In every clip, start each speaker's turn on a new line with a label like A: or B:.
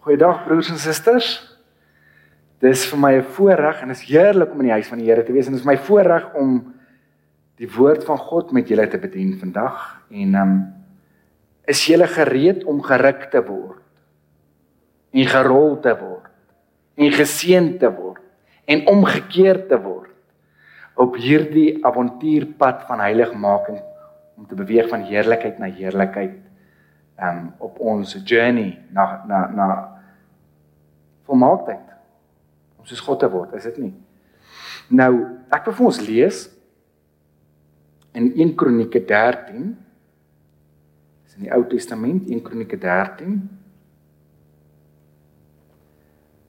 A: Goeiedag broers en susters. Dis vir my 'n voorreg en dit is heerlik om in die huis van die Here te wees en dit is my voorreg om die woord van God met julle te bedien vandag en ehm um, is julle gereed om geruk te word en gerol te word en geseën te word en omgekeer te word op hierdie avontuurpad van heiligmaking om te beweeg van heerlikheid na heerlikheid um op ons journey na na na volmaaktheid om soos God te word, is dit nie? Nou, ek wil vir ons lees in 1 Kronieke 13 is in die Ou Testament 1 Kronieke 13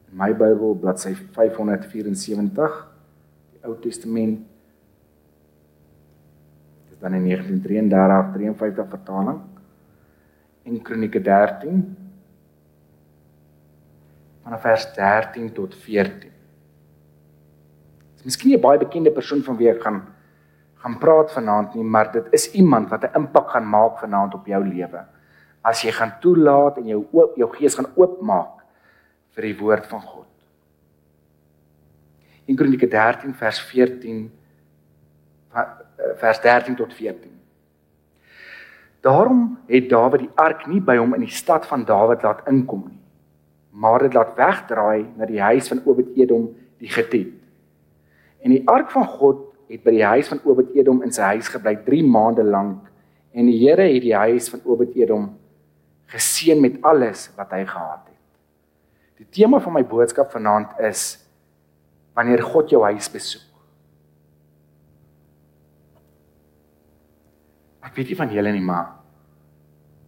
A: in my Bybel bladsy 574 die Ou Testament. Dis dan in 1933 53 vertaling. In Kronieke 13 vanaf vers 13 tot 14. Dis miskien 'n baie bekende persoon van wie ek gaan gaan praat vanaand nie, maar dit is iemand wat 'n impak gaan maak vanaand op jou lewe. As jy gaan toelaat en jou oop jou gees gaan oopmaak vir die woord van God. In Kronieke 13 vers 14 eh, vers 13 tot 14. Daarom het Dawid die ark nie by hom in die stad van Dawid laat inkom nie, maar dit laat wegdraai na die huis van Obed-Edom die Gitet. En die ark van God het by die huis van Obed-Edom in sy huis gebly 3 maande lank en die Here het die huis van Obed-Edom geseën met alles wat hy gehad het. Die tema van my boodskap vanaand is wanneer God jou huis besoek. Ek weet nie van julle nie, maar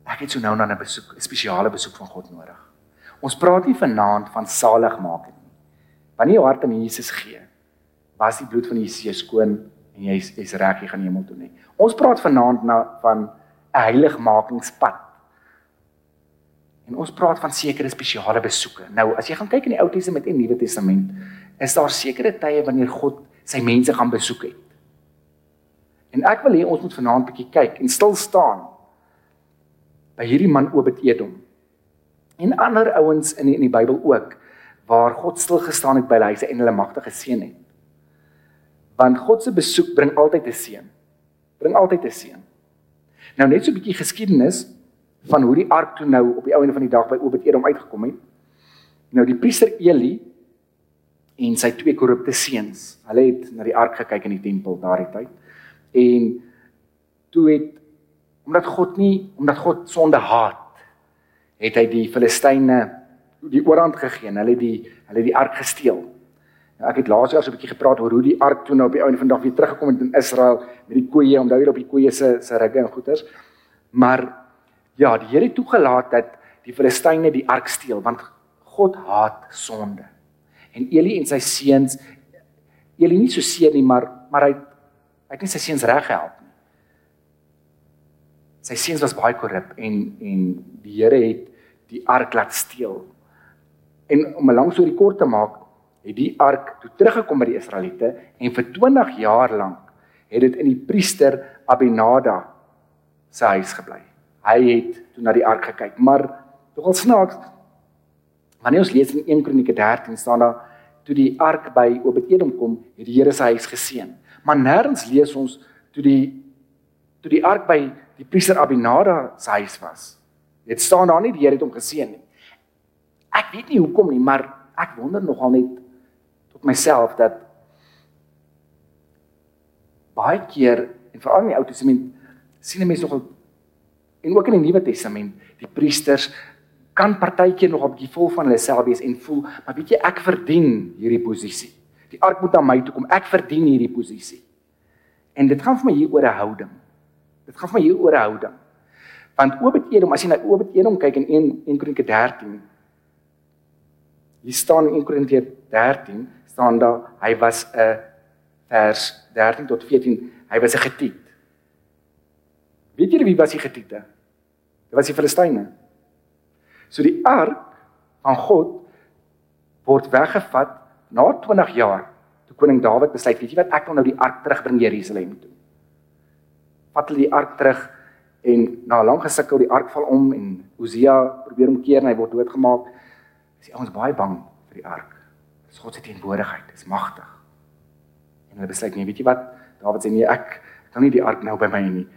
A: ek het so nou dan 'n besoek, 'n spesiale besoek van God nodig. Ons praat nie vanaand van saligmaking nie. Wanneer jou hart aan Jesus gee, was die bloed van Jesus skoon en jy's jy's reg, jy gaan hemel toe nie. Ons praat vanaand na van 'n heiligmakingspad. En ons praat van sekere spesiale besoeke. Nou, as jy gaan kyk in die Ou Testament en Nuwe Testament, is daar sekere tye wanneer God sy mense gaan besoek het. En ek wil hê ons moet vanaand 'n bietjie kyk en stil staan by hierdie man Obed-Edom. En ander ouens in die, in die Bybel ook waar God stil gestaan het by hulle huise en hulle magtig geseën het. Want God se besoek bring altyd 'n seën. Bring altyd 'n seën. Nou net so 'n bietjie geskiedenis van hoe die ark toe nou op die einde van die dag by Obed-Edom uitgekom het. Nou die priester Eli en sy twee korrupte seuns. Hulle het na die ark gekyk in die tempel daardie tyd en toe het omdat God nie omdat God sonde haat het hy die Filistyne die oorhand gegee en hulle die hulle die ark gesteel. Nou ek het laas jaar so 'n bietjie gepraat oor hoe die ark toe nou op die einde van die dag weer teruggekom het in Israel met die koeie onthou jy op die koeie se se rugge en goeters. Maar ja, die Here het toegelaat dat die Filistyne die ark steel want God haat sonde. En Eli en sy seuns Eli nie so seer nie, maar maar hy Hy het nie sy seuns reg gehelp nie. Sy seuns was baie korrup en en die Here het die ark laat steel. En om 'n lang storie kort te maak, het die ark toe teruggekom by die Israeliete en vir 20 jaar lank het dit in die priester Abinada se huis gebly. Hy het toe na die ark gekyk, maar tog al snaaks wanneer ons lees in 1 Kronieke 13 staan daar toe die ark by Obed-Edom kom, het die Here sy huis geseën maar nêrens lees ons toe die toe die ark by die priester Abinada se huis was. Dit staan daar nie die Here het hom geseën nie. Ek weet nie hoekom nie, maar ek wonder nogal net tot myself dat baie keer en veral in die Ou Testament sien 'n mens nogal en ook in die Nuwe Testament die priesters kan partykeer nog 'n bietjie vol van hulle self wees en voel, maar weet jy ek verdien hierdie posisie. Die ark moet aan my toe kom. Ek verdien hierdie posisie. En dit gaan vir my hier oor 'n houding. Dit gaan vir my hier oor 'n houding. Want Obed-Edom, as jy na Obed-Edom kyk in 1 1 Kronieke 13, hier staan in 1 Kronieke 13 staan daar hy was 'n vers 13 tot 14, hy was 'n getiet. Weet julle wie was die getiete? Dit was die Filistyne. So die ark van God word weggevat na 20 jaar toe koning Dawid besluit, weet jy wat, ek wil nou die ark terugbring Jerusalem toe. Vat hulle die ark terug en na 'n lang gesukkel die ark val om en Hosea probeer hom keer en hy word doodgemaak. is die ouens baie bang vir die ark. Dis God se teenwoordigheid, dis magtig. En hulle besluit nee, weet jy wat? Dawid sê nee, ek kan nie die ark nou by my nie.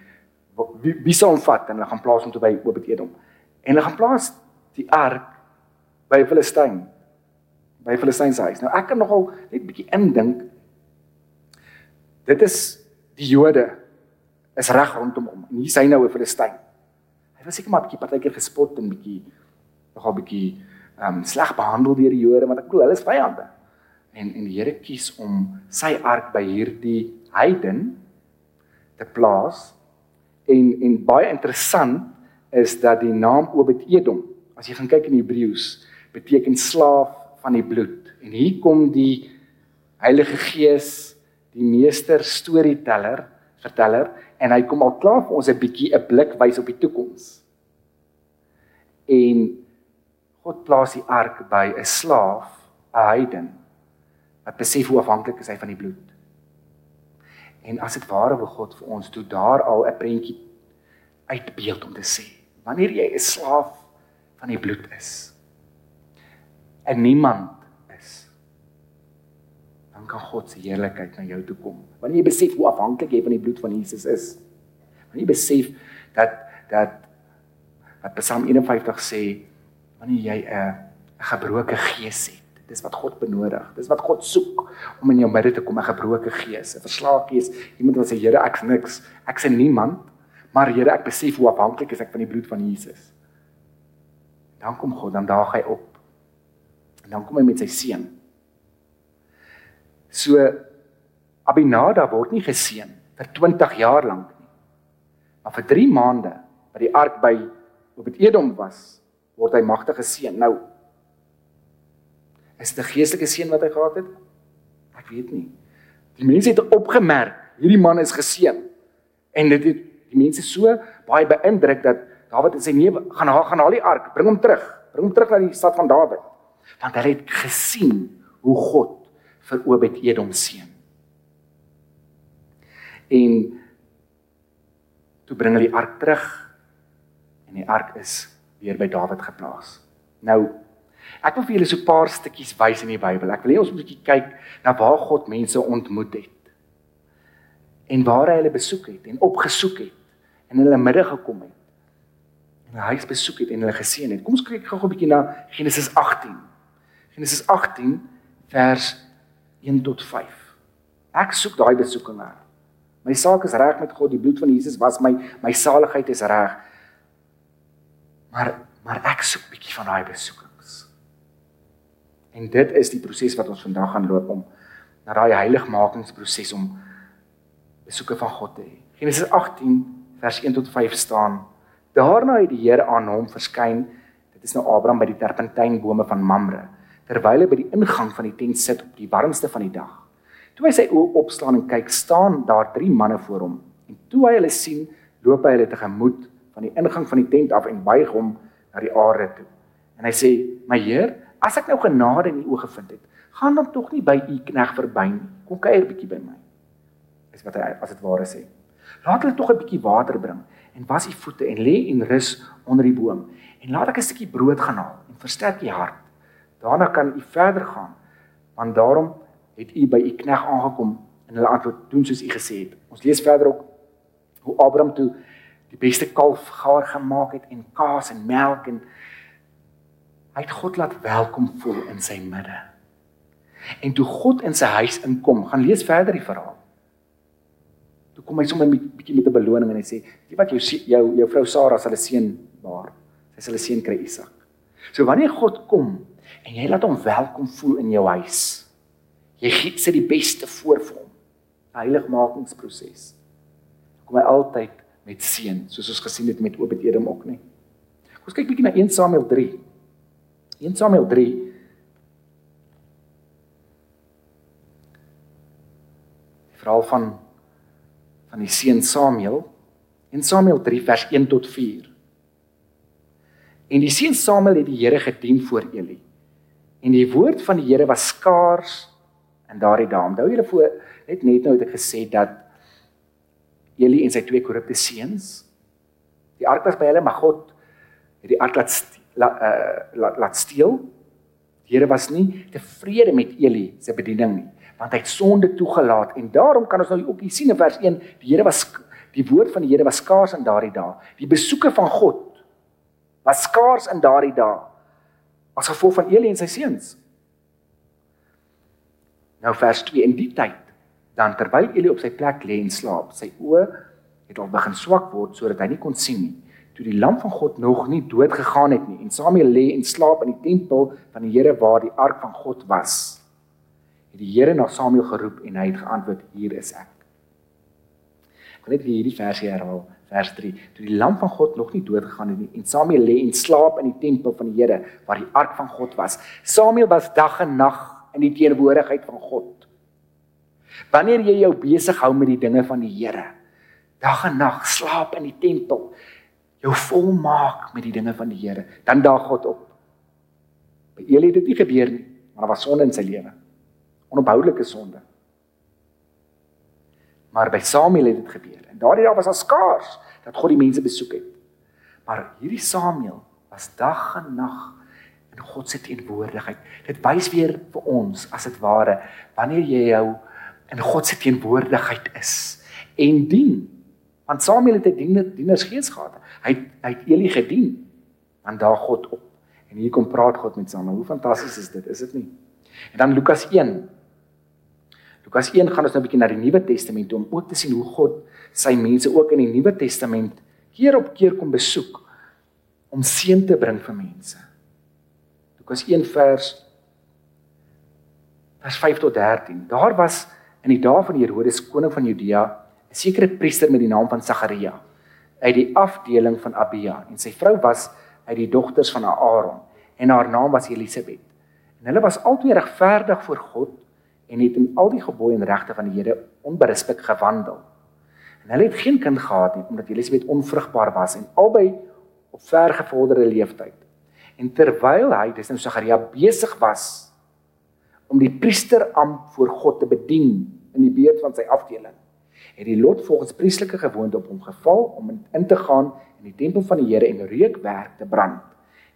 A: Wie wie sal hom vat en hulle gaan plaas hom toe by Obed-Edom. En hulle gaan plaas die ark by Filistyn. By Filistyn se huis. Nou ek kan nogal net 'n bietjie indink. Dit is die Jode is reg rondom hom. En hier is hy nou 'n Filistyn. Hy was seker maar 'n bietjie partykeer gespot en bietjie nogal bietjie ehm um, sleg behandel deur die Jode, want ek glo hulle is vyande. En en die Here kies om sy ark by hierdie heiden te plaas. En en baie interessant is dat die naam Obed-Edom, as jy gaan kyk in Hebreëus, beteken slaaf van die bloed. En hier kom die Heilige Gees, die meester storyteller, verteller en hy kom al klaar vir ons 'n bietjie 'n blik wys op die toekoms. En God plaas die ark by 'n slaaf, 'n heiden wat besef hoe afhanklik is hy van die bloed. En as dit ware wil God vir ons toe daar al 'n prentjie uitbeeld om te sê, wanneer jy 'n slaaf van die bloed is en niemand dan kan God se heerlikheid na jou toe kom. Wanneer jy besef hoe afhanklik jy van die bloed van Jesus is. Wanneer jy besef dat dat wat Psalm 51 sê, wanneer jy 'n 'n gebroke gees het. Dis wat God benodig. Dis wat God soek om in jou midde te kom, 'n gebroke gees, 'n verslae gees. Iemand wat sê Here, ek's niks. Ek's niemand, maar Here, ek besef hoe afhanklik is ek van die bloed van Jesus. Dan kom God, dan daag hy op. En dan kom hy met sy seun. So Abinada word nie geseën vir 20 jaar lank nie. Maar vir 3 maande wat die ark by op het Edom was, word hy magtig geseën. Nou is dit 'n geestelike seën wat hy gehad het? Ek weet nie. Die mense het opgemerk hierdie man is geseën. En dit het die mense so baie beïndruk dat Dawid en sy nee gaan haal gaan haal die ark, bring hom terug. Bring hom terug na die stad van Dawid. Want hulle het gesien hoe God vir Obed-Edom seën. En toe bring hulle die ark terug en die ark is weer by Dawid geplaas. Nou ek wil vir julle so 'n paar stukkies wys in die Bybel. Ek wil hê ons moet 'n bietjie kyk na waar God mense ontmoet het. En waar hy hulle besoek het en opgesoek het en hulle midde gekom het. En hy huis besoek het en hulle geseën het. Kom ons kyk gou 'n bietjie na Genesis 18. Genesis 18 vers 1 tot 5. Ek soek daai besoekinge. My saak is reg met God, die bloed van Jesus was my my saligheid is reg. Maar maar ek soek bietjie van daai besoekings. En dit is die proses wat ons vandag gaan loop om na daai heiligmakingsproses om besoeke van God te hê. Genesis 18 vers 1 tot 5 staan: Daarna het die Here aan hom verskyn. Dit is nou Abraham by die terpentynbome van Mamre, terwyl hy by die ingang van die tent sit op die warmste van die dag. Toe hy sy oë opslaan en kyk, staan daar drie manne voor hom. En toe hy hulle sien, loop hy hulle tegemoet van die ingang van die tent af en buig hom na die aarde toe. En hy sê: "My Heer, as ek nou genade in U oë gevind het, gaan dan tog nie by U knegg verby nie. Kom kuier bietjie by my." Is wat hy as dit ware sê. Laat hulle tog 'n bietjie water bring en was U voete en lê en rus onder die boom. En laat ek 'n stukkie brood gaan haal en versterk U hart. Daarna kan U verder gaan. Want daarom het U by U knegg aangekom en hulle antwoord: "Doen soos U gesê het." Ons lees verder ook hoe Abraham toe die beste kalf gaar gemaak het en kaas en melk en hy het God laat welkom voel in sy midde. En toe God in sy huis inkom, gaan lees verder die verhaal. Toe kom hy sommer 'n bietjie met 'n beloning en hy sê, "Jy wat jou jou jou vrou Sara sal 'n seun baar. Sy sal 'n seun kry, Isak." So wanneer God kom en jy laat hom welkom voel in jou huis, jy gee sy die beste voor vir hom. 'n Heiligmakingsproses. Kom hy altyd met seën, soos ons gesien het met Obed-Edom ook nie. Kom ons kyk bietjie na 1 Samuel 3. 1 Samuel 3 Die verhaal van van die seun Samuel. 1 Samuel 3 vers 1 tot 4. En die seun Samuel het die Here gedien voor Eli. En die woord van die Here was skaars in daardie dae. Onthou julle voor net net nou het ek gesê dat Eli en sy twee korrupte seuns. Die ark was by hulle, maar God het die ark laat laat uh, laat, laat steel Die Here was nie tevrede met Eli se bediening nie, want hy het sonde toegelaat en daarom kan ons nou ook hier sien in vers 1, die Here was die woord van die Here was skaars in daardie dae. Die besoeke van God was skaars in daardie dae as gevolg van Eli en sy seuns. Nou vers 2 in die tyd dan terwyl Eli op sy plek lê en slaap, sy oë het al begin swak word sodat hy nie kon sien nie. Toe die lam van God nog nie dood gegaan het nie en Samuel lê en slaap in die tempel van die Here waar die ark van God was, het die Here na Samuel geroep en hy het geantwoord: "Hier is ek." Ek wil net hierdie versie herhaal, vers 3. Toe die lam van God nog nie dood gegaan het nie en Samuel lê en slaap in die tempel van die Here waar die ark van God was. Samuel was dag en nag in die teenwoordigheid van God. Wanneer jy jou besig hou met die dinge van die Here, dag en nag slaap in die tempel, jou volmaak met die dinge van die Here, dan daag God op. By Eli het dit nie gebeur nie, maar daar was sonde in sy lewe. Onophoudelike sonde. Maar by Samuel het dit gebeur. En daardie dag was daar skaars dat God die mense besoek het. Maar hierdie Samuel was dag en nag in God se teenwoordigheid. Dit wys weer vir ons as dit ware wanneer jy jou in God se teenwoordigheid is en dien. Want Samuel het 'n diener dienersgees gehad. Hy het, hy het Eli gedien. Dan daag God op. En hier kom praat God met Samuel. Hoe fantasties is dit, is dit nie? En dan Lukas 1. Lukas 1 gaan ons nou 'n bietjie na die Nuwe Testament om ook te sien hoe God sy mense ook in die Nuwe Testament keer op keer kom besoek om seën te bring vir mense. Lukas 1 vers vers 5 tot 13. Daar was in die dae van Herodes koning van Judea 'n sekere priester met die naam van Sagaria uit die afdeling van Abia en sy vrou was uit die dogters van Aaron en haar naam was Elisabet. En hulle was albei regverdig voor God en het in al die gebooie en regte van die Here onberisplik gewandel. En hulle het geen kind gehad nie omdat Elisabet onvrugbaar was en albei op vergevorderde leeftyd. En terwyl hy, dis nou Sagaria besig was om die priesterampt voor God te bedien in die beurt van sy afdeling, het die lot volgens priestelike gewoonte op hom geval om in te gaan in die tempel van die Here en reukwerk te brand.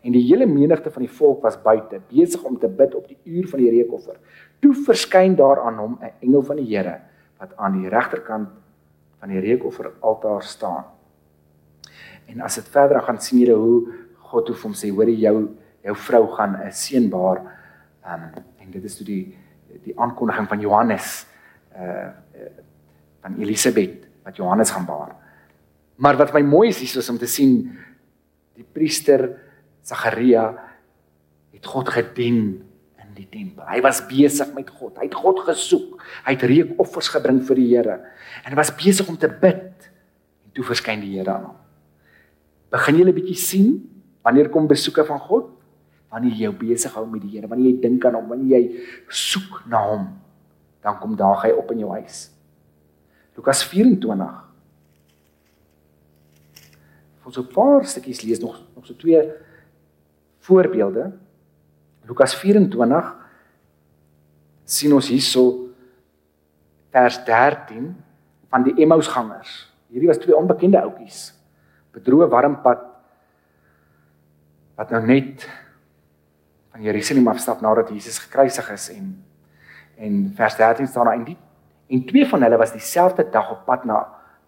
A: En die hele menigte van die volk was buite, besig om te bid op die uur van die reukoffer. Toe verskyn daar aan hom 'n engel van die Here wat aan die regterkant van die reukoffer altaar staan. En as dit verder gaan sien jy hoe God hoe hom sê, hoor jy jou vrou gaan 'n seënbaar um, en dit is toe die die aankondiging van Johannes uh van Elisabet wat Johannes gaan baar. Maar wat my mooi is hier is om te sien die priester Sagaria het God gedien in die tempel. Hy was besig met God. Hy het God gesoek. Hy het reukoffers gebring vir die Here en hy was besig om te bid. En toe verskyn die Here aan hom. Begin jy 'n bietjie sien wanneer kom besoeke van God? Wanneer jy jou besig hou met die Here, wanneer jy dink aan hom, wanneer jy soek na hom, dan kom daag hy op in jou huis. Lukas 24 Ons so 'n paar stukkies lees nog nog so twee voorbeelde. Lukas 24 sien ons hierso vers 13 van die Emmausgangers. Hierdie was twee onbekende ouetjies. Bedroe warm pad wat nou net van Jerusalem afstap nadat Jesus gekruisig is en en vers 13 staan daar in die en twee van hulle was dieselfde dag op pad na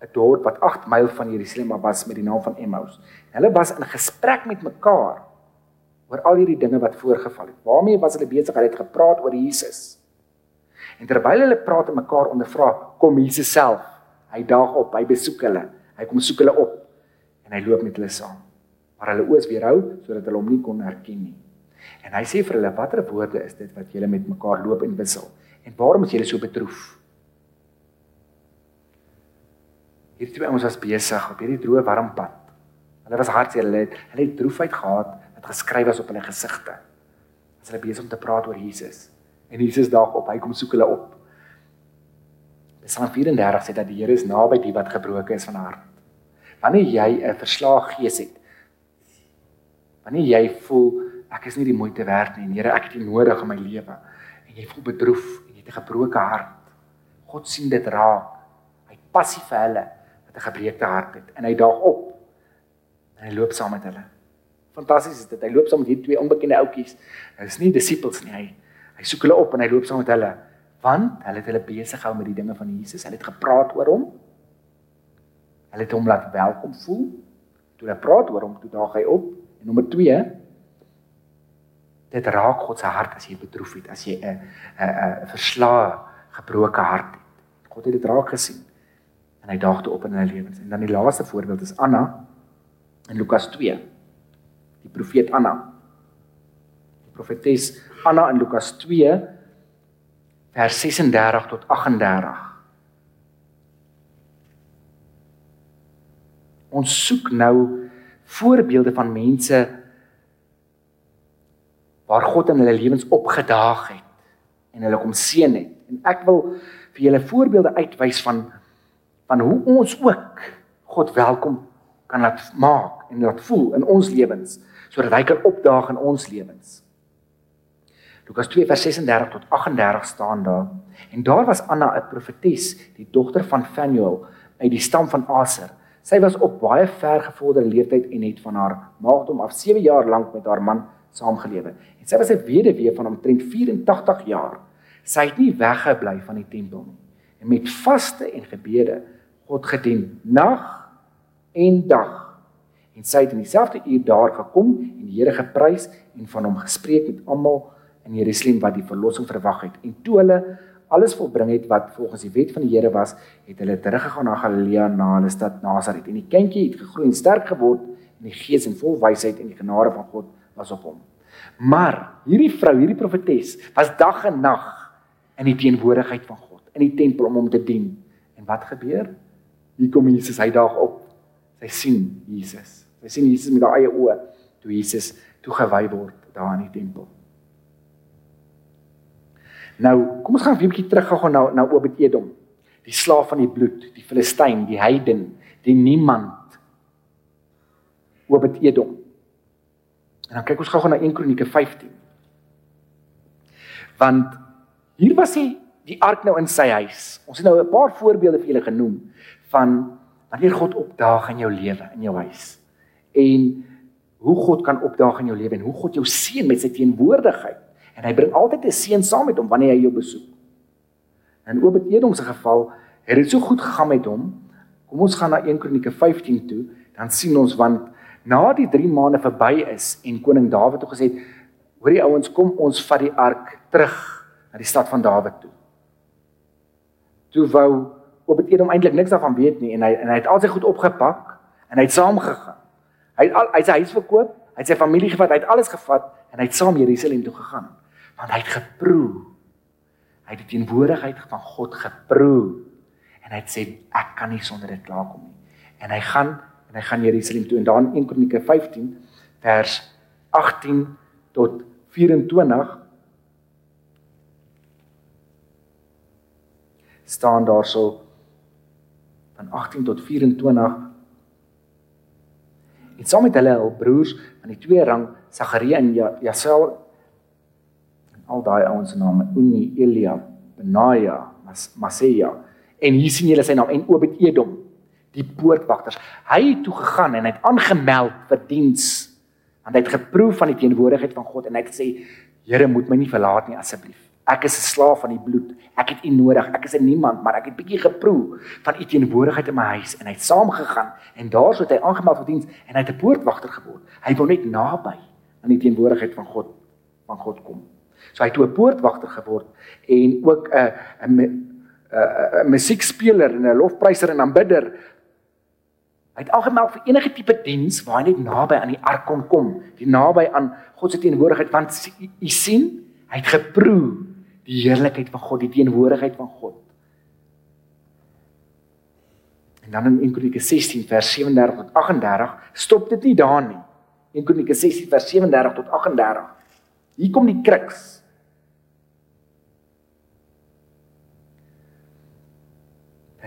A: 'n dorp wat 8 myl van Jerusalem af was met die naam van Emmaus. Hulle was in gesprek met mekaar oor al hierdie dinge wat voorgeval het. Waarmee was hulle besig? Hulle het gepraat oor Jesus. En terwyl hulle praat en mekaar ondervra, kom Jesus self. Hy daag op, hy besoek hulle. Hy kom soek hulle op en hy loop met hulle saam. Maar hulle oos weerhou sodat hulle hom nie kon herken nie. En hy sê vir hulle: "Watter woorde is dit wat julle met mekaar loop en wissel? En waarom is julle so bedroef?" Hierdie twee ouens was besig op hierdie droë warm pad. Hulle was hartseer, hulle het hulle het droefheid gehad wat geskryf was op hulle gesigte. As hulle besig om te praat oor Jesus. En Jesus daag op, hy kom soek hulle op. Psalm 34 sê dat die Here is naby die wat gebroken is van hart. Wanneer jy 'n verslaag gees het, wanneer jy voel ek is nie die moeite werd nie, Here, ek het U nodig in my lewe en jy voel bedroef en jy het 'n gebroke hart. God sien dit raak. Hy passie vir hulle wat 'n gebreekte hart het en hy daag op en hy loop saam met hulle Fantasties is dit. Hy loop saam met hierdie twee onbekende ouetjies. Hulle is nie disippels nie. Hy hy soek hulle op en hy loop saam met hulle want hulle het hulle besig gehou met die dinge van Jesus. Hulle het gepraat oor hom. Hulle het hom laat welkom voel. Toe hulle praat oor hom, toe daag hy op. En nommer 2 dit raak God se hart as jy bedroef het, as jy 'n 'n 'n verslae gebroke hart het. God het dit raak gesien en hy daag toe op in hulle lewens. En dan die laaste voorbeeld is Anna in Lukas 2. Die profeet Anna. Die profetes Anna in Lukas 2 vers 36 tot 38. Ons soek nou voorbeelde van mense waar God in hulle lewens opgedaag het en hulle kom seën het. En ek wil vir julle voorbeelde uitwys van van hoe ons ook God welkom kan laat maak en laat voel in ons lewens sodat hy kan opdaag in ons lewens. Lukas 2 vers 36 tot 38 staan daar. En daar was Anna 'n profetes, die dogter van Fanuel uit die stam van Aser. Sy was op baie vergevorderde leeftyd en het van haar maagdom af 7 jaar lank met haar man saamgelewe. En sy was 'n weduwee van omtrent 84 jaar. Sy het nie weggebly van die tempel nie en met vaste en gebede God gedien nag en dag. En sy het in dieselfde uur daar gekom en die Here geprys en van hom gespreek met almal in Jerusalem wat die verlossing verwag het. En toe hulle alles volbring het wat volgens die wet van die Here was, het hulle teruggegaan na Galilea na hulle stad Nasaret. En die kindjie het gegroei en sterk geword in die gees en vol wysheid en die genade van God was op hom. Maar hierdie vrou, hierdie profetes, was dag en nag in die teenwoordigheid van God in die tempel om hom te dien. En wat gebeur? Hier kom Jesus hy daag op. Sy sien Jesus. Sy sien Jesus met haar eie oë toe Jesus toegewy word daar in die tempel. Nou, kom ons gaan 'n bietjie terug gou na na Obed-Edom. Die slaaf van die bloed, die Filistyn, die heiden, die niemand. Obed-Edom. En dan kyk ons gou-gou na 1 Kronieke 15. Want hier was hy die ark nou in sy huis. Ons het nou 'n paar voorbeelde vir julle genoem van wanneer God opdaag in jou lewe, in jou huis. En hoe God kan opdaag in jou lewe en hoe God jou seën met sy teenwoordigheid. En hy bring altyd 'n seën saam met hom wanneer hy jou besoek. In Obed-Edom se geval het dit so goed gegaan met hom. Kom ons gaan na 1 Kronieke 15 toe, dan sien ons want na die 3 maande verby is en koning Dawid het gesê, "Hoor die ouens, kom ons vat die ark terug na die stad van Dawid toe." Toe wou Obed-Edom eintlik niks daarvan weet nie en hy en hy het al sy goed opgepak en hy het saamgegaan. Hy het al hy sy huis verkoop, hy het sy familie gevat, hy het alles gevat en hy het saam Jerusalem toe gegaan want hy het geproe. Hy het die teenwoordigheid van God geproe en hy het sê ek kan nie sonder dit klaarkom nie. En hy gaan en hy gaan Jerusalem toe en daar in 1 Kronieke 15 vers 18 tot 24 staan daar so van 18 tot 24 en saam met hulle hul broers van die twee rang Sagaria en Jasel al daai ouens se name Uni, Elia, Benaja, Mas Maseja en hier sien julle sy naam en Obed-Edom die poortwagters. Hy het toe gegaan en hy het aangemeld vir diens want hy het geproef van die teenwoordigheid van God en hy het gesê Here moet my nie verlaat nie asseblief ek is 'n slaaf van die bloed. Ek het u nodig. Ek is 'n niemand maar ek het bietjie geproef van u teenwoordigheid in my huis en hy het saamgegaan en daar so het hy aangemeld vir diens en hy het 'n poortwagter geword. Hy wou net naby aan die teenwoordigheid van God van God kom. So hy het 'n poortwagter geword en ook 'n 'n 'n musiekspeler en 'n lofpryser en aanbidder. Hy het algemeld vir enige tipe diens waar hy net naby aan die ark kon kom, die naby aan God se teenwoordigheid want u sien, hy het geproe die heerlikheid van God, die teenwoordigheid van God. En dan in 1 Kronieke 16 vers 37 tot 38 stop dit nie daar nie. 1 Kronieke 16 vers 37 tot 38. Hier kom die kruks.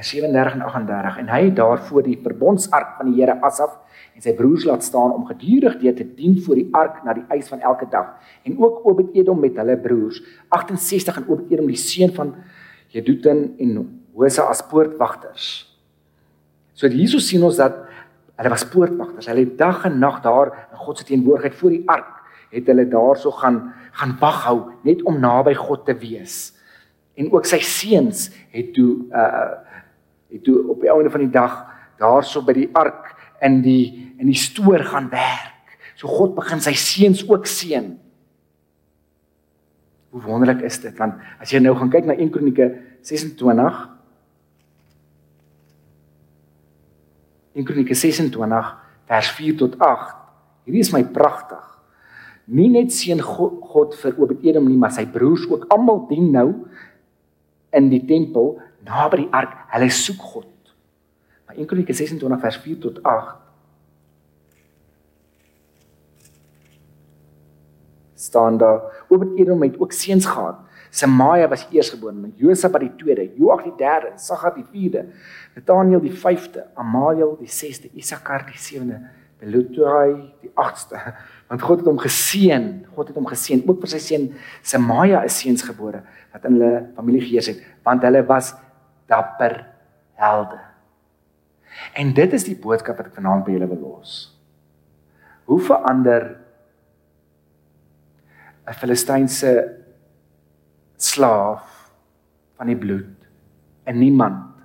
A: 37 en 38 en hy het daar voor die verbondsark van die Here Asaf en sy broers laat staan om gedurig deur te dien voor die ark na die eis van elke dag en ook Obed-Edom met hulle broers 68 en Obed-Edom die seun van Jeduthun en Hosa as poortwagters. So hierso sien ons dat Hulle was poortwagters. Hulle het dag en nag daar in God se teenwoordigheid voor die ark het hulle daarso gaan gaan wag hou net om naby God te wees. En ook sy seuns het toe uh het toe op die einde van die dag daarso by die ark in die in die stoor gaan werk. So God begin sy seuns ook seën. Hoe wonderlik is dit want as jy nou gaan kyk na 1 Kronieke 26 1 Kronieke 26 vers 4 tot 8. Hierdie is my pragtig. Nie net seën God, God vir Obed-Edom nie, maar sy broers ook almal dien nou in die tempel naby die ark. Hulle soek God. Maar 1 Kronieke 26 vers 4 tot 8 staan daar Obed-Edom het ook seuns gehad. Semaia was die eerstgebore, Josab die tweede, Joag die derde, Sagar die vierde, Nathaniel die vyfde, Amaliel die sesde, Isakar die sewende, Belutai die agste. Want God het hom geseën, God het hom geseën ook vir sy seun Semaia is seuns gebore wat in hulle familie geheers het, want hulle was dapper helde. En dit is die boodskap wat ek vanaand by julle wil los. Hoe verander 'n Filistynse slaaf van die bloed en niemand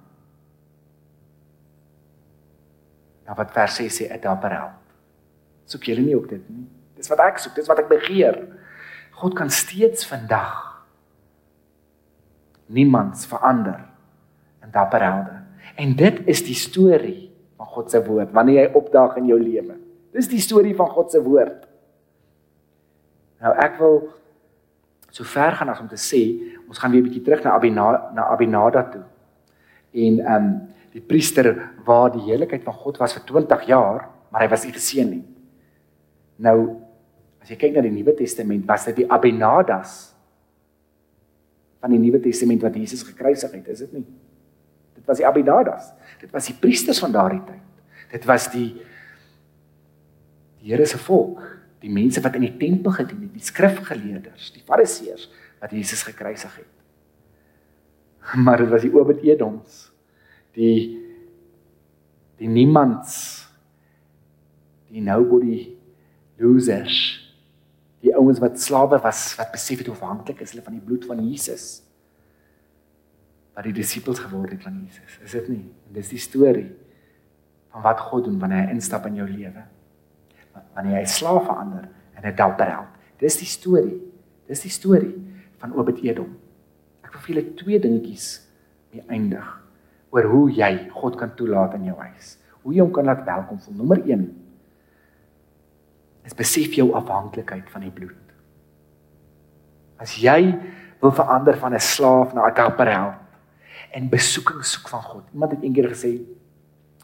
A: Nou wat vers 6 sê, 'n dapper held. Soek julle nie ook dit nie? Dis wat ek soek, dis wat ek begeer. God kan steeds vandag niemands verander in dapper helde. En dit is die storie van God se woord wanneer jy opdaag in jou lewe. Dis die storie van God se woord. Nou ek wil so ver gaan as om te sê ons gaan weer 'n bietjie terug na Abinada na Abinada toe. En ehm um, die priester waar die heiligheid van God was vir 20 jaar, maar hy was nie geseën nie. Nou as jy kyk na die Nuwe Testament, was dit die Abinadas van die Nuwe Testament wat Jesus gekruisig het, is dit nie? Was die Abinadas. Dit was die priesters van daardie tyd. Dit was die die Here se volk die mense wat in die tempel gedien het, die skrifgeleerders, die fariseërs wat Jesus gekruisig het. Maar dit was die Obed-Edoms, die die niemands, die nobody losers, die ouens wat slawe was wat besef het hoe afhanklik is hulle van die bloed van Jesus. Wat die disippels geword het van Jesus, is dit nie? En dis die storie van wat God doen wanneer hy instap in jou lewe wanneer hy slaaf verander in 'n dapper held. Dis die storie. Dis die storie van Obed-Edom. Ek wil vir julle twee dingetjies mee eindig oor hoe jy God kan toelaat in jou huis. Hoe jy hom kan laat welkom voel. Nommer 1 is besef jou afhanklikheid van die bloed. As jy wil verander van 'n slaaf na 'n dapper held en besoeking soek van God. Iemand het eendag gesê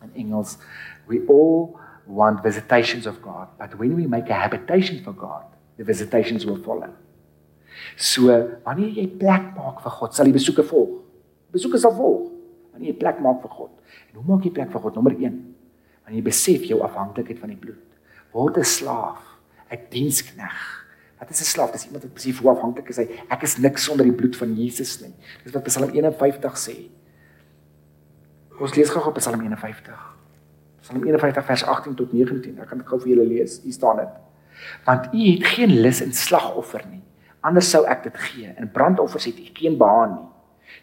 A: in Engels, we all want visitations of God, but when we make a habitation for God, the visitations will follow. So, wanneer jy plek maak vir God, sal die besoeke volg. Besoeke sal volg wanneer jy plek maak vir God. En hoe maak jy plek vir God? Nommer 1. Wanneer jy besef jou afhanklikheid van die bloed. Word 'n slaaf, 'n dienskneg. Wat is 'n slaaf? Dis iemand wat besef hoe afhanklik is hy. Ek is niks sonder die bloed van Jesus nie. Dis wat Psalm 51 sê. Ons lees gou op Psalm 51. Psalm 51 vers 18 tot 19. Ek kan dit gou vir julle lees. Hier staan dit. Want u het geen lus in slagoffer nie. Anders sou ek dit gee. In brandoffers het u geen behaag nie.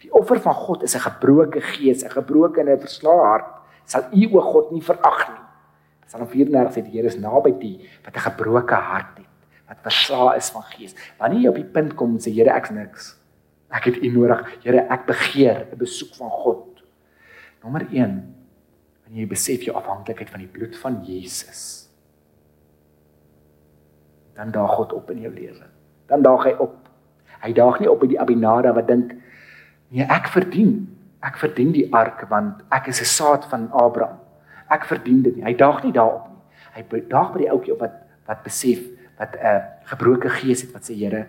A: Die offer van God is 'n gebroke gees, 'n gebroke en 'n verslae hart. Sal u o God nie verag nie. Psalm 34 sê die Here is naby die wat 'n gebroke hart het, wat verslae is van gees. Wanneer jy op die punt kom en sê Here, ek's niks. Ek het u nodig. Here, ek begeer 'n besoek van God. Nommer 1 wanneer jy besef jou afhanklikheid van die bloed van Jesus. Dan daag God op in jou lewe. Dan daag hy op. Hy daag nie op by die Abinada wat dink nee, ek verdien. Ek verdien die ark want ek is 'n saad van Abraham. Ek verdien dit nie. Hy daag nie daarop nie. Hy daag by die ouetjie op wat wat besef wat 'n gebroke gees het wat sê Here,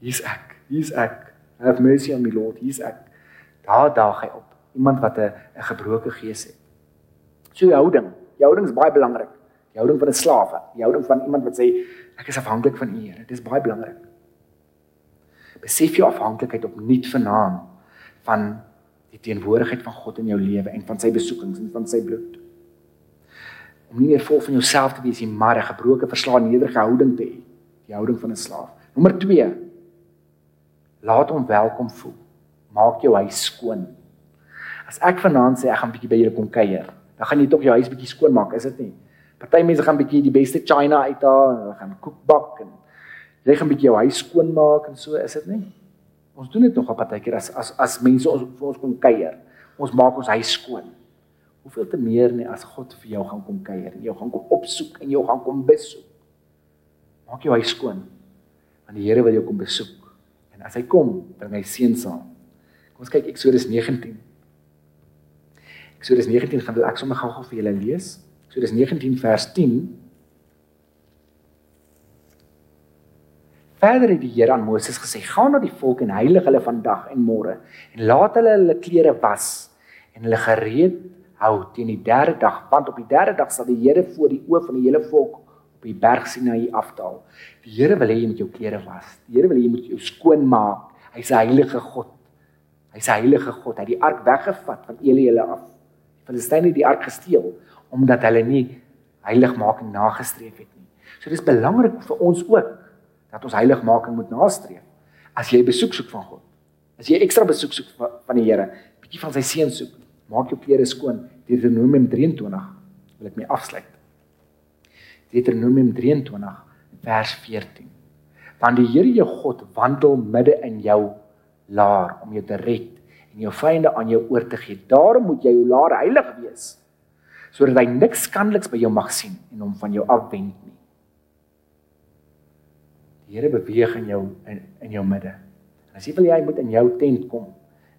A: hier's ek. Hier's ek. Have mercy on me Lord. Hier's ek. Daar daag hy op. Iemand wat 'n 'n gebroke gees het. So jou houding, jou houding is baie belangrik. Die houding van 'n slaaf, die houding van iemand wat sê ek is afhanklik van U Here. Dit is baie belangrik. Besef jou afhanklikheid opnuut vanaand van die teenwoordigheid van God in jou lewe en van sy besoekings en van sy bloed. Om nie meer vol van jouself te wees nie, maar 'n gebroke, verslae, nederige houding te hê, die houding van 'n slaaf. Nommer 2. Laat hom welkom voel. Maak jou huis skoon. As ek vanaand sê ek gaan bietjie by julle kom kuier, dan gaan jy tog jou huis bietjie skoon maak, is dit nie? Party mense gaan bietjie die beste china uithaal hulle gaan koek bak en jy gaan bietjie jou huis skoon maak en so, is dit nie? Ons doen dit nog op partykeer as as as mense ons vir ons kom kuier. Ons maak ons huis skoon. Hoeveel te meer nie as God vir jou gaan kom kuier en jou gaan kom opsoek en jou gaan kom besoek. Maak jou huis skoon. Want die Here wil jou kom besoek. En as hy kom, bring hy seën saam. Kom ons kyk Eksodus 19. Eksodus 19 gaan ek sommer gou-gou vir julle lees. Eksodus 19 vers 10. Verder het die Here aan Moses gesê: "Gaan na die volk en heilig hulle vandag en môre en laat hulle hulle klere was en hulle gereed hou teen die derde dag, want op die derde dag sal die Here voor die oë van die hele volk op die berg Sinaï afdaal. Die Here wil hê jy moet jou klere was. Die Here wil hê jy moet jou skoon maak. Hy's 'n heilige God. Hy's 'n heilige God. Hy het die ark weggevat van Eliele af. Die Filistyne het die ark gesteel omdat hulle nie heiligmaking nagestreef het nie. So dis belangrik vir ons ook dat ons heiligmaking moet nastreef. As jy besoek soek van God, as jy ekstra besoek soek van die Here, bietjie van sy seën soek, maak jou klere skoon. Deuteronomium 23 wil ek mee afsluit. Deuteronomium 23 vers 14. Want die Here jou God wandel midde in jou laar om jou te red en jou vyande aan jou oor te gee. Daarom moet jy jou laar heilig wees sodat hy niks skandeliks by jou mag sien en hom van jou afwend nie. Die Here beweeg in jou in, in jou midde. En as jy wil jy moet in jou tent kom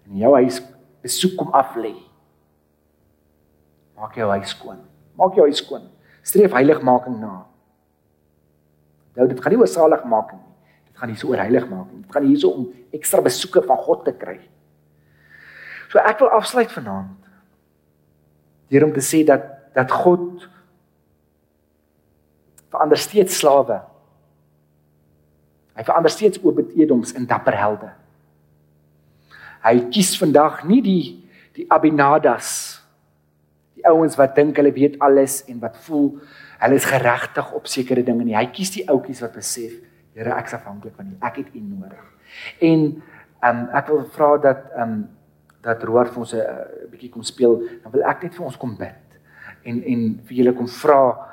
A: in jou huis besoek kom af lê. Maak jou huis skoon. Maak jou huis skoon. Streef heiligmaking na. Nou dit gaan nie oor saligmaking nie. Dit gaan hier so oor heiligmaking. Dit gaan hier so om ekstra besoeke van God te kry. So ek wil afsluit vanaand deur om te sê dat dat God verander steeds slawe. Hy verander steeds Obed-Edoms in dapper helde. Hy kies vandag nie die die Abinadas die ouens wat dink hulle weet alles en wat voel hulle is geregtig op sekere dinge nie. Hy kies die ouetjies wat besef, Here, ek's afhanklik van U. Ek het U nodig. En ehm um, ek wil vra dat ehm um, dat Roar vir ons 'n uh, bietjie kom speel, dan wil ek net vir ons kom bid. En en vir julle kom vra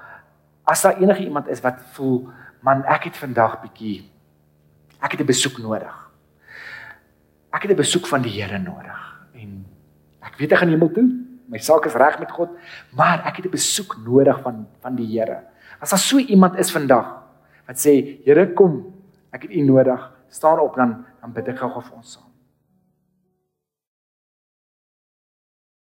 A: as daar enige iemand is wat voel, man, ek het vandag bietjie ek het 'n besoek nodig. Ek het 'n besoek van die Here nodig. En ek weet ek gaan hemel toe. My saak is reg met God, maar ek het 'n besoek nodig van van die Here. As daar so iemand is vandag wat sê, Here kom, ek het U nodig, staan op dan dan bid ek gou vir ons saam.